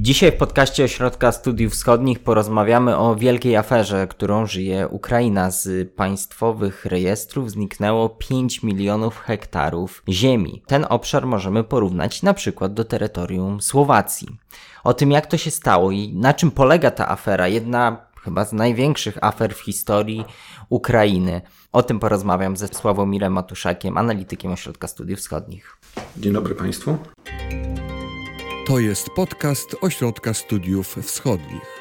Dzisiaj w podcaście Ośrodka Studiów Wschodnich porozmawiamy o wielkiej aferze, którą żyje Ukraina. Z państwowych rejestrów zniknęło 5 milionów hektarów ziemi. Ten obszar możemy porównać na przykład do terytorium Słowacji. O tym, jak to się stało i na czym polega ta afera, jedna chyba z największych afer w historii Ukrainy. O tym porozmawiam ze Sławomirem Matuszakiem, analitykiem Ośrodka Studiów Wschodnich. Dzień dobry Państwu. To jest podcast Ośrodka Studiów Wschodnich.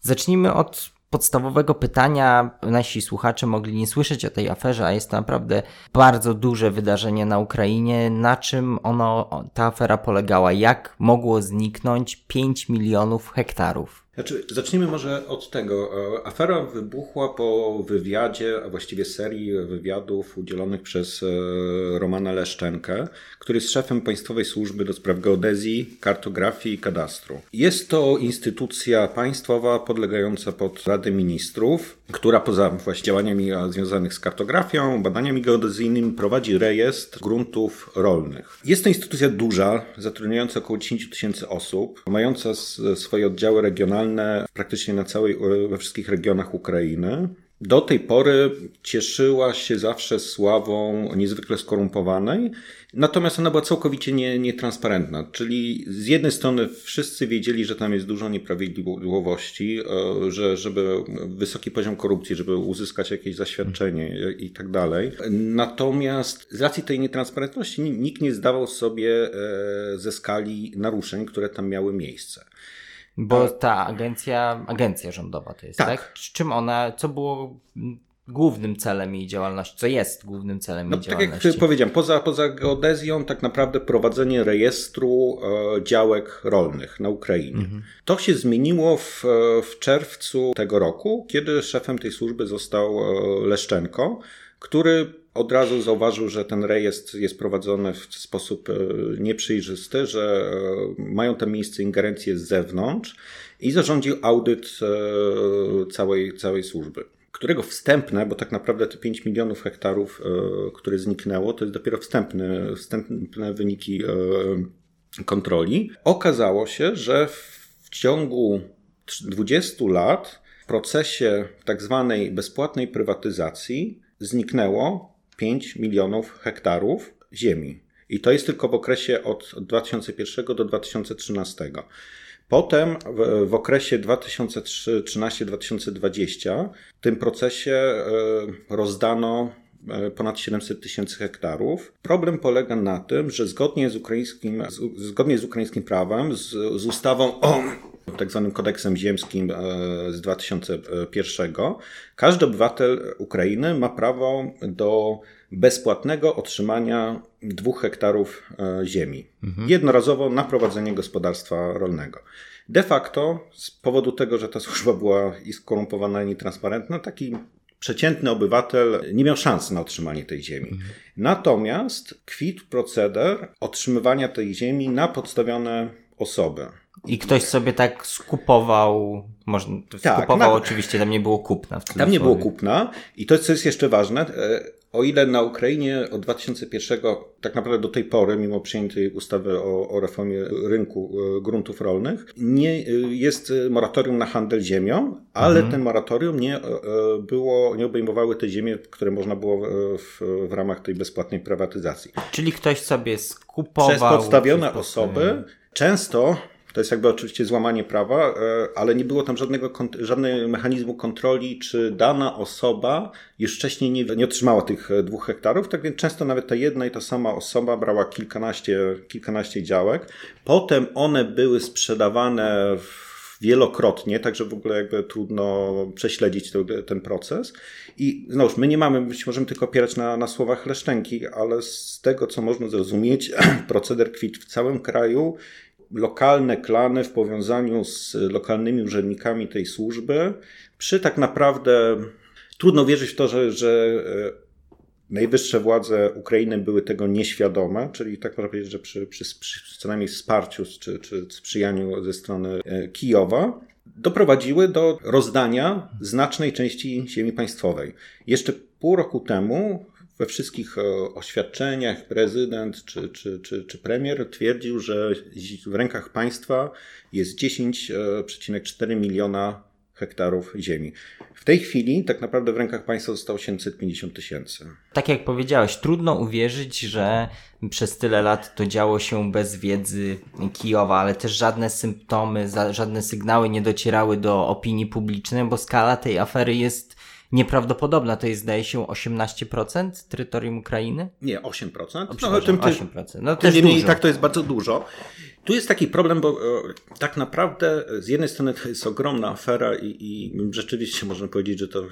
Zacznijmy od podstawowego pytania. Nasi słuchacze mogli nie słyszeć o tej aferze, a jest to naprawdę bardzo duże wydarzenie na Ukrainie. Na czym ono, ta afera polegała? Jak mogło zniknąć 5 milionów hektarów? Znaczy, zacznijmy może od tego. E, afera wybuchła po wywiadzie, a właściwie serii wywiadów udzielonych przez e, Romana Leszczenkę, który jest szefem Państwowej Służby do Spraw Geodezji, Kartografii i Kadastru. Jest to instytucja państwowa podlegająca pod Radę Ministrów, która poza właśnie działaniami związanymi z kartografią, badaniami geodezyjnymi prowadzi rejestr gruntów rolnych. Jest to instytucja duża, zatrudniająca około 10 tysięcy osób, mająca swoje oddziały regionalne praktycznie na całej, we wszystkich regionach Ukrainy. Do tej pory cieszyła się zawsze sławą niezwykle skorumpowanej, natomiast ona była całkowicie nie, nietransparentna. Czyli z jednej strony wszyscy wiedzieli, że tam jest dużo nieprawidłowości, e, że żeby wysoki poziom korupcji, żeby uzyskać jakieś zaświadczenie i tak dalej. Natomiast z racji tej nietransparentności nikt nie zdawał sobie e, ze skali naruszeń, które tam miały miejsce. Bo ta agencja, agencja rządowa to jest, tak? tak? Czym ona, co było głównym celem jej działalności, co jest głównym celem no, jej działalności? Tak jak powiedziałem, poza, poza geodezją tak naprawdę prowadzenie rejestru e, działek rolnych na Ukrainie. Mhm. To się zmieniło w, w czerwcu tego roku, kiedy szefem tej służby został e, Leszczenko, który od razu zauważył, że ten rejestr jest prowadzony w sposób e, nieprzejrzysty, że e, mają tam miejsce ingerencje z zewnątrz i zarządził audyt e, całej, całej służby którego wstępne, bo tak naprawdę te 5 milionów hektarów, które zniknęło, to jest dopiero wstępne, wstępne wyniki kontroli. Okazało się, że w ciągu 20 lat w procesie tak zwanej bezpłatnej prywatyzacji zniknęło 5 milionów hektarów ziemi. I to jest tylko w okresie od 2001 do 2013. Potem w, w okresie 2013-2020 w tym procesie e, rozdano ponad 700 tysięcy hektarów. Problem polega na tym, że zgodnie z ukraińskim, zgodnie z ukraińskim prawem, z, z ustawą o tak zwanym kodeksem ziemskim e, z 2001, każdy obywatel Ukrainy ma prawo do bezpłatnego otrzymania dwóch hektarów e, ziemi. Mhm. Jednorazowo na prowadzenie gospodarstwa rolnego. De facto, z powodu tego, że ta służba była i skorumpowana, i nietransparentna, taki przeciętny obywatel nie miał szans na otrzymanie tej ziemi. Mhm. Natomiast kwit proceder otrzymywania tej ziemi na podstawione osoby. I ktoś sobie tak skupował, może tak, skupował na... oczywiście, tam nie było kupna. W tam nie było kupna i to, co jest jeszcze ważne, e, o ile na Ukrainie od 2001, tak naprawdę do tej pory, mimo przyjętej ustawy o, o reformie rynku e, gruntów rolnych, nie e, jest moratorium na handel ziemią, ale mhm. ten moratorium nie było, nie obejmowały te ziemie, które można było w, w ramach tej bezpłatnej prywatyzacji. Czyli ktoś sobie skupował. Przez podstawione osoby, często to jest jakby oczywiście złamanie prawa, e, ale nie było tam żadnego, żadnego mechanizmu kontroli, czy dana osoba już wcześniej nie, nie otrzymała tych e, dwóch hektarów, tak więc często nawet ta jedna i ta sama osoba brała kilkanaście, kilkanaście działek. Potem one były sprzedawane wielokrotnie, także w ogóle jakby trudno prześledzić to, ten proces. I znowuż, my nie mamy, być możemy tylko opierać na, na słowach Leszczęki, ale z tego, co można zrozumieć, proceder kwit w całym kraju lokalne klany w powiązaniu z lokalnymi urzędnikami tej służby, przy tak naprawdę trudno wierzyć w to, że, że e, najwyższe władze Ukrainy były tego nieświadome, czyli tak można powiedzieć, że przy, przy, przy co najmniej wsparciu czy, czy sprzyjaniu ze strony e, Kijowa, doprowadziły do rozdania znacznej części ziemi państwowej. Jeszcze pół roku temu we wszystkich oświadczeniach prezydent czy, czy, czy, czy premier twierdził, że w rękach państwa jest 10,4 miliona hektarów ziemi. W tej chwili tak naprawdę w rękach państwa zostało 750 tysięcy. Tak jak powiedziałeś, trudno uwierzyć, że przez tyle lat to działo się bez wiedzy Kijowa, ale też żadne symptomy, żadne sygnały nie docierały do opinii publicznej, bo skala tej afery jest nieprawdopodobna. To jest, zdaje się, 18% terytorium Ukrainy? Nie, 8%. O, no, tym, 8%. No, tym niemniej tak to jest bardzo dużo. Tu jest taki problem, bo e, tak naprawdę z jednej strony to jest ogromna afera i, i rzeczywiście można powiedzieć, że to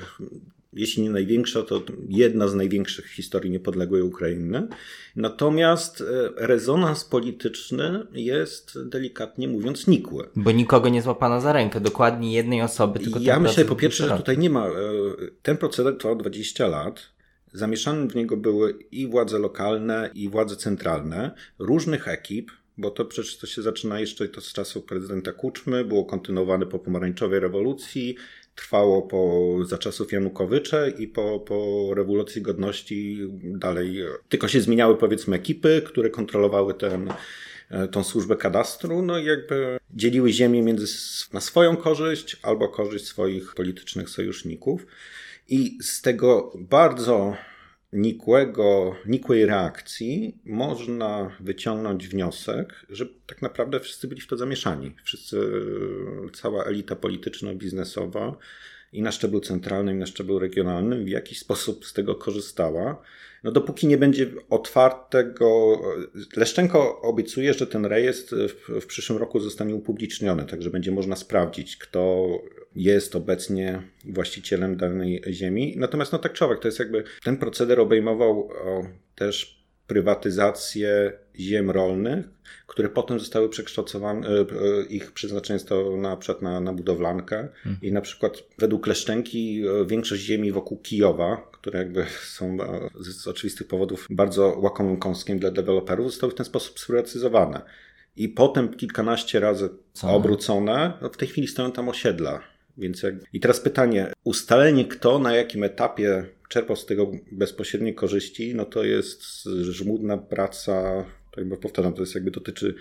jeśli nie największa, to jedna z największych w historii niepodległej Ukrainy. Natomiast e, rezonans polityczny jest delikatnie mówiąc nikły. Bo nikogo nie złapano za rękę, dokładnie jednej osoby. Tylko ja myślę po pierwsze, że tutaj nie ma. E, ten proceder trwał 20 lat. Zamieszane w niego były i władze lokalne, i władze centralne, różnych ekip, bo to przecież to się zaczyna jeszcze to z czasów prezydenta Kuczmy, było kontynuowane po pomarańczowej rewolucji, trwało po, za czasów Janukowycze i po, po rewolucji godności dalej. Tylko się zmieniały powiedzmy ekipy, które kontrolowały ten, e, tą służbę kadastru, no i jakby dzieliły ziemię między na swoją korzyść albo korzyść swoich politycznych sojuszników. I z tego bardzo nikłego, nikłej reakcji można wyciągnąć wniosek, że tak naprawdę wszyscy byli w to zamieszani. Wszyscy, cała elita polityczno-biznesowa i na szczeblu centralnym, i na szczeblu regionalnym w jakiś sposób z tego korzystała. No dopóki nie będzie otwartego. Leszczenko obiecuje, że ten rejestr w, w przyszłym roku zostanie upubliczniony, także będzie można sprawdzić, kto jest obecnie właścicielem danej ziemi. Natomiast no tak człowiek, to jest jakby ten proceder obejmował o, też prywatyzację ziem rolnych, które potem zostały przekształcowane, e, e, ich przeznaczenie to na przykład na, na budowlankę hmm. i na przykład według Leszczenki e, większość ziemi wokół Kijowa, które jakby są z oczywistych powodów bardzo łakomym kąskiem dla deweloperów, zostały w ten sposób sprywatyzowane. I potem kilkanaście razy Co? obrócone, no w tej chwili stoją tam osiedla. Więc jak... I teraz pytanie, ustalenie kto na jakim etapie czerpał z tego bezpośrednie korzyści, no to jest żmudna praca, tak jakby powtarzam, to jest jakby dotyczy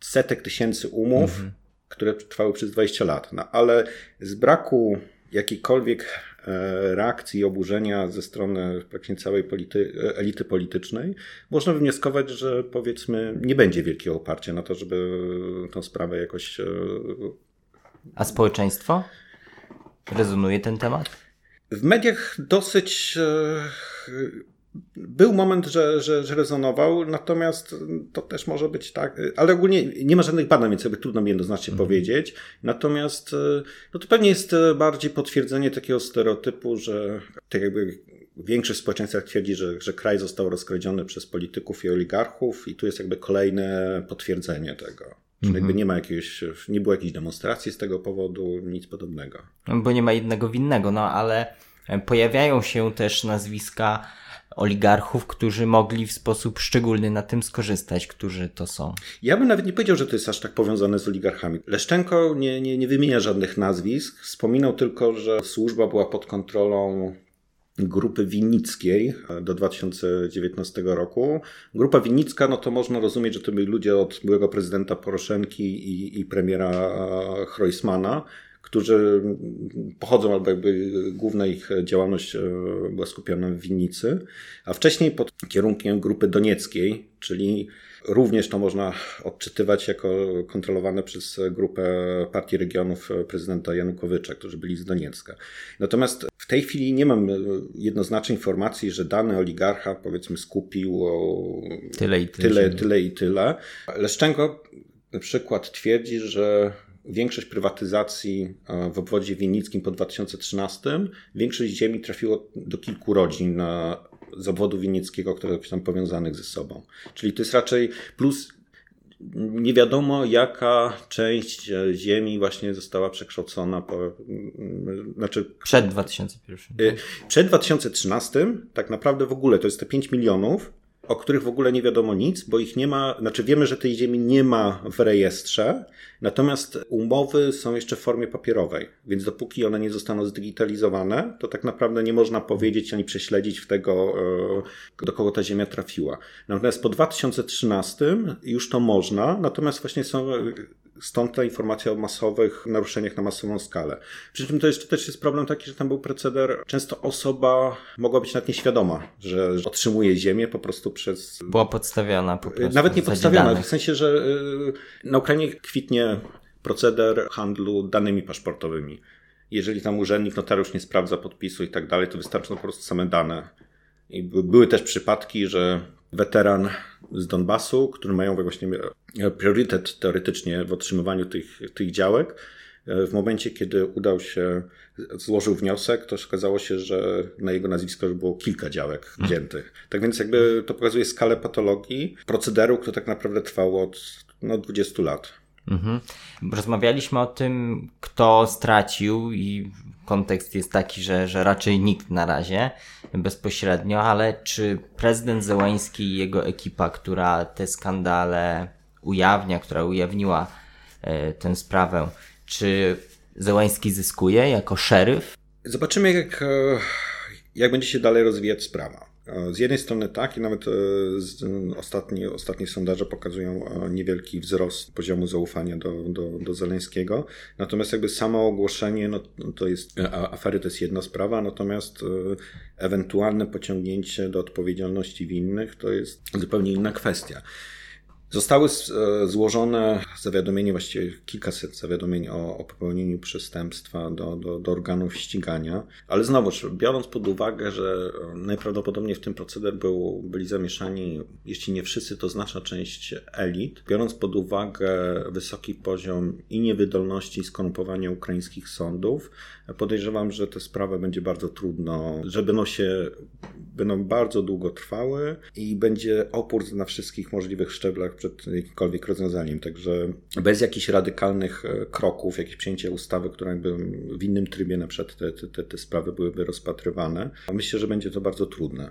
setek tysięcy umów, mhm. które trwały przez 20 lat. No ale z braku jakiejkolwiek e, reakcji i oburzenia ze strony praktycznie całej polity, elity politycznej, można wnioskować, że powiedzmy nie będzie wielkiego oparcia na to, żeby tą sprawę jakoś. E, A społeczeństwo? Rezonuje ten temat? W mediach dosyć e, był moment, że, że, że rezonował, natomiast to też może być tak, ale ogólnie nie ma żadnych badań, więc jakby trudno mi jednoznacznie mhm. powiedzieć. Natomiast e, no to pewnie jest bardziej potwierdzenie takiego stereotypu, że tak jakby większość społeczeństwa twierdzi, że, że kraj został rozkradziony przez polityków i oligarchów i tu jest jakby kolejne potwierdzenie tego. Czyli jakby mhm. nie ma jakiegoś, nie było jakiejś demonstracji z tego powodu, nic podobnego. Bo nie ma jednego winnego, no ale pojawiają się też nazwiska oligarchów, którzy mogli w sposób szczególny na tym skorzystać, którzy to są. Ja bym nawet nie powiedział, że to jest aż tak powiązane z oligarchami. Leszczenko nie, nie, nie wymienia żadnych nazwisk, wspominał tylko, że służba była pod kontrolą grupy winnickiej e, do 2019 roku. Grupa winnicka, no to można rozumieć, że to byli ludzie od byłego prezydenta Poroszenki i, i premiera Chrojsmana, którzy pochodzą, albo jakby główna ich działalność e, była skupiona w winnicy, a wcześniej pod kierunkiem grupy donieckiej, czyli również to można odczytywać jako kontrolowane przez grupę partii regionów prezydenta Janukowycza, którzy byli z Doniecka. Natomiast tej chwili nie mam jednoznacznej informacji, że dany oligarcha powiedzmy skupił tyle i tyle, tyle, tyle i tyle. Leszczenko na przykład twierdzi, że większość prywatyzacji e, w obwodzie winnickim po 2013, większość ziemi trafiło do kilku rodzin na, z obwodu winnickiego, które są powiązanych ze sobą. Czyli to jest raczej plus nie wiadomo, jaka część e, ziemi właśnie została przekształcona po, znaczy, przed 2001. E, przed 2013 tak naprawdę w ogóle to jest te 5 milionów o których w ogóle nie wiadomo nic, bo ich nie ma, znaczy wiemy, że tej ziemi nie ma w rejestrze, natomiast umowy są jeszcze w formie papierowej, więc dopóki one nie zostaną zdigitalizowane, to tak naprawdę nie można powiedzieć ani prześledzić w tego, e, do kogo ta ziemia trafiła. Natomiast po 2013 już to można, natomiast właśnie są Stąd ta informacja o masowych naruszeniach na masową skalę. Przy czym to jeszcze też jest problem taki, że tam był proceder, często osoba mogła być nawet nieświadoma, że otrzymuje ziemię po prostu przez... Była podstawiona po prostu. Nawet nie podstawiona, w sensie, że y, na Ukrainie kwitnie proceder handlu danymi paszportowymi. Jeżeli tam urzędnik, notariusz nie sprawdza podpisu i tak dalej, to wystarczą po prostu same dane. I były też przypadki, że weteran z Donbasu, który mają właśnie priorytet teoretycznie w otrzymywaniu tych, tych działek. W momencie, kiedy udał się, złożył wniosek, to okazało się, że na jego nazwisko już było kilka działek hmm. wziętych. Tak więc jakby to pokazuje skalę patologii, procederu, który tak naprawdę trwał od no, 20 lat. Mhm. Rozmawialiśmy o tym, kto stracił, i kontekst jest taki, że, że raczej nikt na razie bezpośrednio, ale czy prezydent Zełański i jego ekipa, która te skandale ujawnia, która ujawniła e, tę sprawę, czy Zełański zyskuje jako szeryf? Zobaczymy, jak, e, jak będzie się dalej rozwijać sprawa. Z jednej strony tak, i nawet e, ostatnie, ostatnie sondaże pokazują e, niewielki wzrost poziomu zaufania do, do, do Zeleńskiego. Natomiast jakby samo ogłoszenie, no, to jest, afery to jest jedna sprawa, natomiast e, ewentualne pociągnięcie do odpowiedzialności winnych to jest zupełnie inna kwestia. Zostały e, złożone zawiadomienie, właściwie kilkaset zawiadomień o, o popełnieniu przestępstwa do, do, do, organów ścigania, ale znowu, biorąc pod uwagę, że najprawdopodobniej w tym proceder był, byli zamieszani, jeśli nie wszyscy, to znaczna część elit, biorąc pod uwagę wysoki poziom i niewydolności i skorumpowania ukraińskich sądów, podejrzewam, że tę sprawę będzie bardzo trudno, że będą się, będą bardzo długo trwały i będzie opór na wszystkich możliwych szczeblach przed jakimkolwiek rozwiązaniem. Także bez jakichś radykalnych e, kroków, jakieś przyjęcie ustawy, która jakby w innym trybie na przykład te, te, te sprawy byłyby rozpatrywane, myślę, że będzie to bardzo trudne.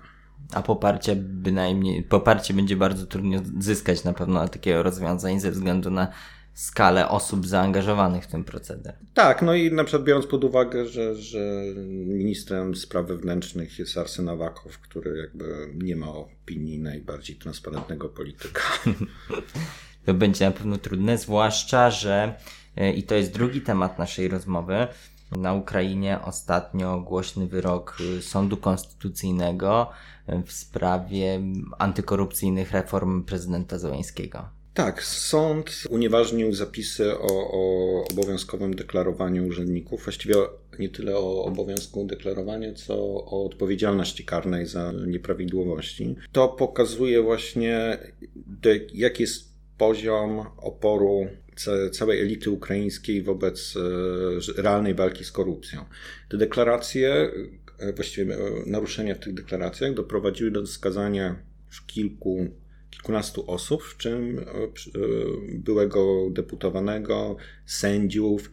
A poparcie bynajmniej, poparcie będzie bardzo trudno zyskać na pewno takiego rozwiązania ze względu na skalę osób zaangażowanych w ten proceder. Tak, no i na przykład biorąc pod uwagę, że, że ministrem spraw wewnętrznych jest Arsen Awakow, który jakby nie ma opinii najbardziej transparentnego polityka. to będzie na pewno trudne, zwłaszcza, że e, i to jest drugi temat naszej rozmowy, na Ukrainie ostatnio głośny wyrok e, Sądu Konstytucyjnego e, w sprawie antykorupcyjnych reform prezydenta Zełańskiego. Tak, sąd unieważnił zapisy o, o, obowiązkowym deklarowaniu urzędników, właściwie nie tyle o obowiązku deklarowania, co o odpowiedzialności karnej za nieprawidłowości. To pokazuje właśnie, jaki jest poziom oporu całej elity ukraińskiej wobec e, realnej walki z korupcją. Te deklaracje, e, właściwie e, naruszenia w tych deklaracjach doprowadziły do skazania już kilku kilkunastu osób, w czym e, e, byłego deputowanego, sędziów,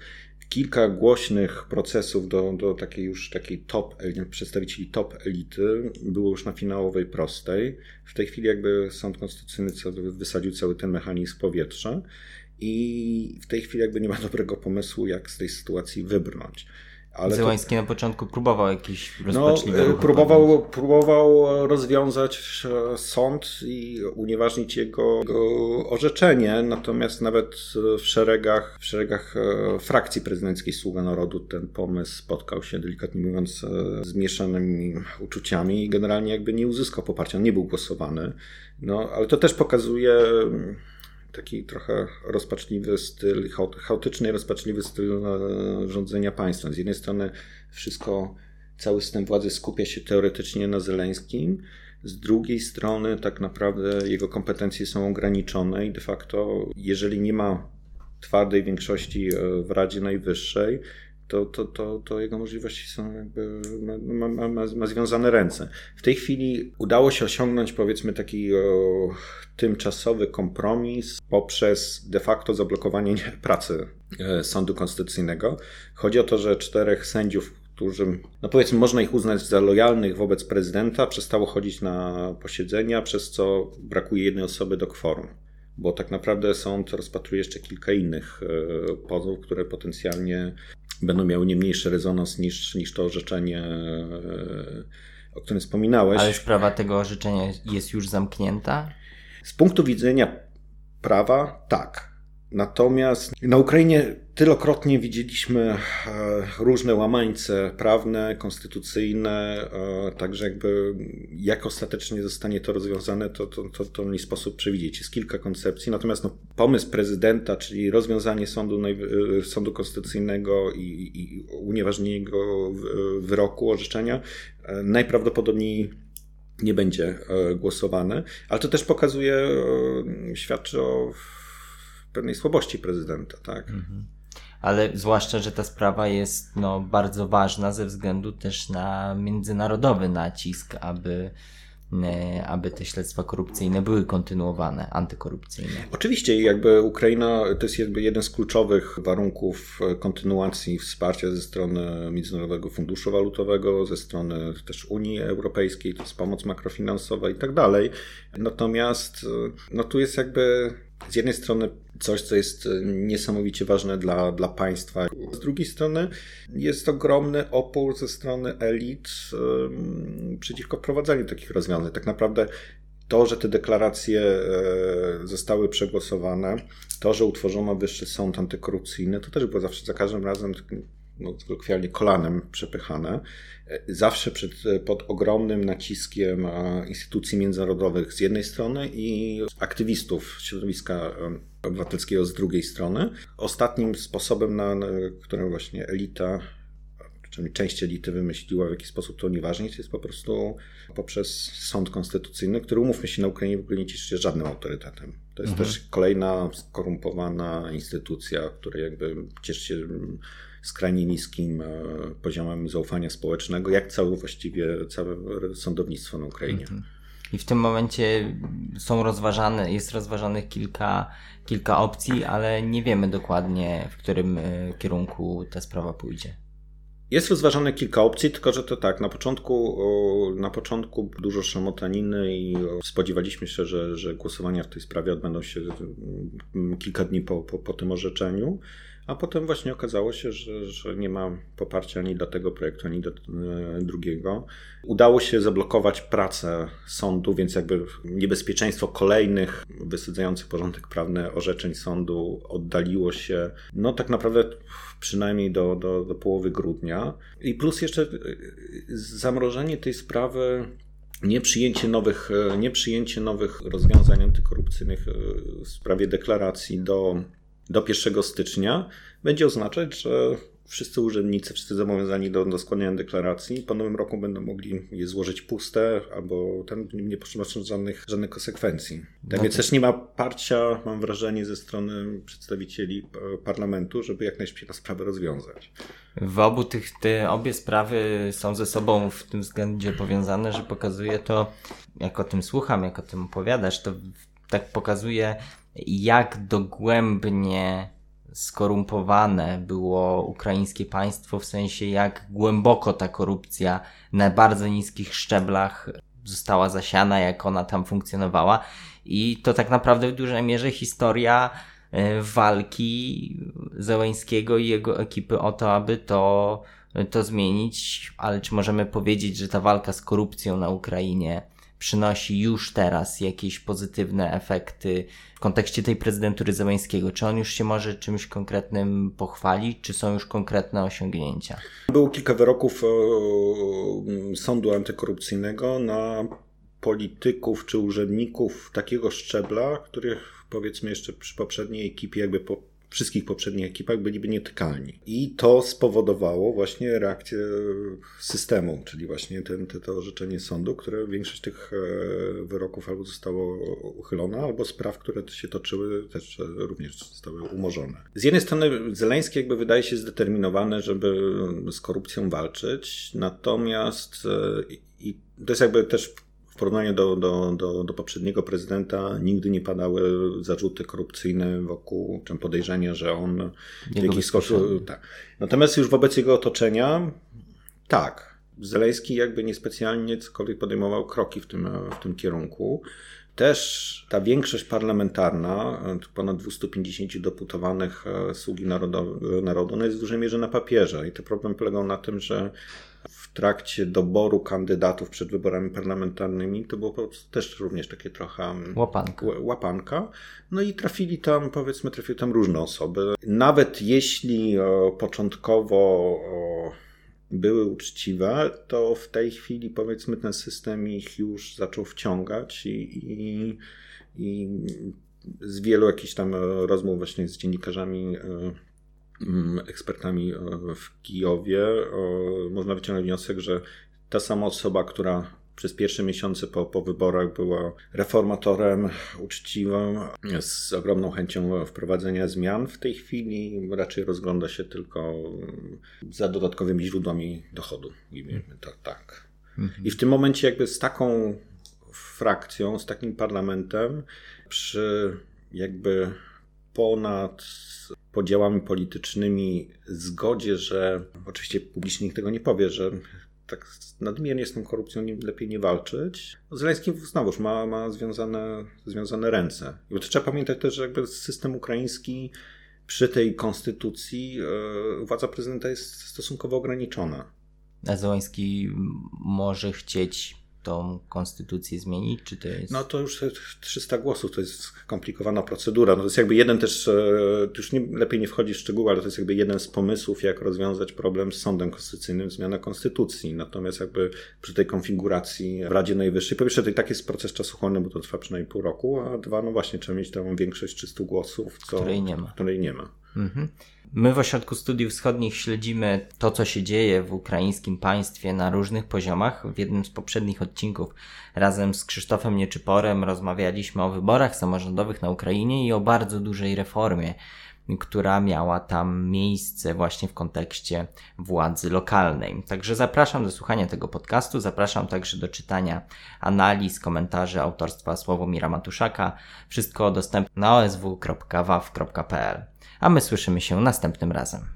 kilka głośnych procesów do, do takiej już takiej top, przedstawicieli top elity było już na finałowej prostej. W tej chwili jakby Sąd Konstytucyjny wysadził cały ten mechanizm w powietrze i w tej chwili jakby nie ma dobrego pomysłu, jak z tej sytuacji wybrnąć. Ale Zełański to... na początku próbował jakiś rozpaczliwy no, próbował, próbował rozwiązać e, sąd i unieważnić jego, jego, orzeczenie, natomiast nawet w szeregach, w szeregach e, frakcji prezydenckiej Sługa Narodu ten pomysł spotkał się, delikatnie mówiąc, e, z mieszanymi uczuciami i generalnie jakby nie uzyskał poparcia, on nie był głosowany. No, ale to też pokazuje taki trochę rozpaczliwy styl, chaotyczny rozpaczliwy styl e, rządzenia państwem. Z jednej strony wszystko, cały system władzy skupia się teoretycznie na Zeleńskim, z drugiej strony tak naprawdę jego kompetencje są ograniczone i de facto jeżeli nie ma twardej większości e, w Radzie Najwyższej, to, to, to, to jego możliwości są jakby, ma, ma, ma, ma, związane ręce. W tej chwili udało się osiągnąć powiedzmy taki o, tymczasowy kompromis poprzez de facto zablokowanie pracy e, Sądu Konstytucyjnego. Chodzi o to, że czterech sędziów, którzy, no powiedzmy, można ich uznać za lojalnych wobec prezydenta, przestało chodzić na posiedzenia, przez co brakuje jednej osoby do kworum. Bo tak naprawdę sąd rozpatruje jeszcze kilka innych e, pozów, które potencjalnie będą miały nie mniejszy rezonans niż, niż to orzeczenie, e, o którym wspominałeś. Ale sprawa tego orzeczenia jest już zamknięta? Z punktu widzenia prawa, tak. Natomiast na Ukrainie tylokrotnie widzieliśmy e, różne łamańce prawne, konstytucyjne, e, także jakby jak ostatecznie zostanie to rozwiązane, to, to, to, to nie sposób przewidzieć. Jest kilka koncepcji, natomiast no, pomysł prezydenta, czyli rozwiązanie sądu, e, sądu konstytucyjnego i, i unieważnienie jego wyroku, orzeczenia, najprawdopodobniej nie będzie głosowane, ale to też pokazuje, świadczy o pewnej słabości prezydenta, tak? Mhm. Ale zwłaszcza, że ta sprawa jest no, bardzo ważna ze względu też na międzynarodowy nacisk, aby e, aby te śledztwa korupcyjne były kontynuowane, antykorupcyjne. Oczywiście, jakby Ukraina to jest jakby jeden z kluczowych warunków kontynuacji wsparcia ze strony Międzynarodowego Funduszu Walutowego, ze strony też Unii Europejskiej, to jest pomoc makrofinansowa i tak dalej. Natomiast no tu jest jakby z jednej strony coś, co jest e, niesamowicie ważne dla, dla państwa. Z drugiej strony jest ogromny opór ze strony elit um, przeciwko wprowadzaniu takich rozwiązań. Tak naprawdę to, że te deklaracje e, zostały przegłosowane, to, że utworzono Wyższy Sąd Antykorupcyjny, to też było zawsze za każdym razem kolokwialnie kolanem przepychane. Zawsze przed, pod ogromnym naciskiem instytucji międzynarodowych z jednej strony i aktywistów środowiska obywatelskiego z drugiej strony. Ostatnim sposobem, na, na którym właśnie elita przynajmniej część elity wymyśliła, w jaki sposób to unieważnić, jest po prostu poprzez sąd konstytucyjny, który umówmy się na Ukrainie w ogóle nie cieszy się żadnym autorytetem. To jest mhm. też kolejna skorumpowana instytucja, która jakby cieszy się skrajnie niskim e, poziomem zaufania społecznego, jak całe właściwie całe sądownictwo na Ukrainie. Mhm. I w tym momencie są rozważane, jest rozważanych kilka, kilka opcji, ale nie wiemy dokładnie, w którym e, kierunku ta sprawa pójdzie. Jest rozważane kilka opcji, tylko że to tak, na początku, na początku dużo szamotaniny i spodziewaliśmy się, że, że głosowania w tej sprawie odbędą się mm, kilka dni po, po, po tym orzeczeniu. A potem właśnie okazało się, że, że nie ma poparcia ani do tego projektu, ani do e, drugiego. Udało się zablokować pracę sądu, więc jakby niebezpieczeństwo kolejnych wysadzających porządek prawny orzeczeń sądu oddaliło się, no tak naprawdę przynajmniej do, do, do połowy grudnia. I plus jeszcze e, zamrożenie tej sprawy nieprzyjęcie nowych, e, nieprzyjęcie nowych rozwiązań antykorupcyjnych w sprawie deklaracji do do 1 stycznia będzie oznaczać, że wszyscy urzędnicy, wszyscy zobowiązani do, do składania deklaracji po nowym roku będą mogli je złożyć puste albo ten nie potrzeba żadnych, żadnych konsekwencji. Tak no więc też nie ma parcia, mam wrażenie, ze strony przedstawicieli parlamentu, żeby jak najszybciej tę sprawę rozwiązać. W obu tych, te obie sprawy są ze sobą w tym względzie powiązane, że pokazuje to, jak o tym słucham, jak o tym opowiadasz, to tak pokazuje jak dogłębnie skorumpowane było ukraińskie państwo, w sensie jak głęboko ta korupcja na bardzo niskich szczeblach została zasiana, jak ona tam funkcjonowała. I to tak naprawdę w dużej mierze historia e, walki Zełańskiego i jego ekipy o to, aby to, to zmienić. Ale czy możemy powiedzieć, że ta walka z korupcją na Ukrainie przynosi już teraz jakieś pozytywne efekty w kontekście tej prezydentury Zełańskiego? Czy on już się może czymś konkretnym pochwalić, czy są już konkretne osiągnięcia? Było kilka wyroków e, sądu antykorupcyjnego na polityków czy urzędników takiego szczebla, których powiedzmy jeszcze przy poprzedniej ekipie jakby po wszystkich poprzednich ekipach byliby nietykalni. I to spowodowało właśnie reakcję systemu, czyli właśnie ten, te, to orzeczenie sądu, które większość tych e, wyroków albo zostało uchylone, albo spraw, które się toczyły, też również zostały umorzone. Z jednej strony Zeleński jakby wydaje się zdeterminowany, żeby z korupcją walczyć, natomiast e, i to jest jakby też w porównaniu do, do, do, do, poprzedniego prezydenta nigdy nie padały zarzuty korupcyjne wokół, czy podejrzenia, że on w jakiś sposób. Tak. Natomiast już wobec jego otoczenia Tak. Zelejski jakby niespecjalnie cokolwiek podejmował kroki w tym, w tym kierunku. Też ta większość parlamentarna, ponad 250 deputowanych e, sługi narodu, narodu no jest w dużej mierze na papierze. I to problem polegał na tym, że w trakcie doboru kandydatów przed wyborami parlamentarnymi to było po prostu też również takie trochę mm, łapanka. łapanka. No i trafili tam, powiedzmy, trafiły tam różne osoby. Nawet jeśli o, początkowo były uczciwe, to w tej chwili powiedzmy ten system ich już zaczął wciągać i, i, i z wielu jakichś tam rozmów właśnie z dziennikarzami, e, ekspertami e, w Kijowie można wyciągnąć wniosek, że ta sama osoba, która przez pierwsze miesiące po, po wyborach była reformatorem uczciwym, z ogromną chęcią wprowadzenia zmian. W tej chwili raczej rozgląda się tylko za dodatkowymi źródłami dochodu. To tak. I w tym momencie jakby z taką frakcją, z takim parlamentem, przy jakby ponad podziałami politycznymi zgodzie, że oczywiście publicznie nikt tego nie powie, że tak nadmiernie z tą korupcją nie, lepiej nie walczyć. Zeleński znowuż ma, ma związane, związane ręce. I trzeba pamiętać też, że jakby system ukraiński przy tej konstytucji yy, władza prezydenta jest stosunkowo ograniczona. Zeleński może chcieć tą konstytucję zmienić, czy to jest... No to już 300 głosów, to jest skomplikowana procedura. No to jest jakby jeden też, e, już nie, lepiej nie wchodzi w szczegóły, ale to jest jakby jeden z pomysłów, jak rozwiązać problem z sądem konstytucyjnym, zmiana konstytucji. Natomiast jakby przy tej konfiguracji w Radzie Najwyższej, po pierwsze to i tak jest proces czasochłonny, bo to trwa przynajmniej pół roku, a dwa, no właśnie, trzeba mieć tą większość 300 głosów, co, której nie ma. Której nie ma. Mhm. My w Ośrodku Studiów Wschodnich śledzimy to, co się dzieje w ukraińskim państwie na różnych poziomach. W jednym z poprzednich odcinków razem z Krzysztofem Nieczyporem rozmawialiśmy o wyborach samorządowych na Ukrainie i o bardzo dużej reformie, która miała tam miejsce właśnie w kontekście władzy lokalnej. Także zapraszam do słuchania tego podcastu, zapraszam także do czytania analiz, komentarzy autorstwa Sławomira Matuszaka. Wszystko dostępne na osw.waw.pl a my słyszymy się następnym razem.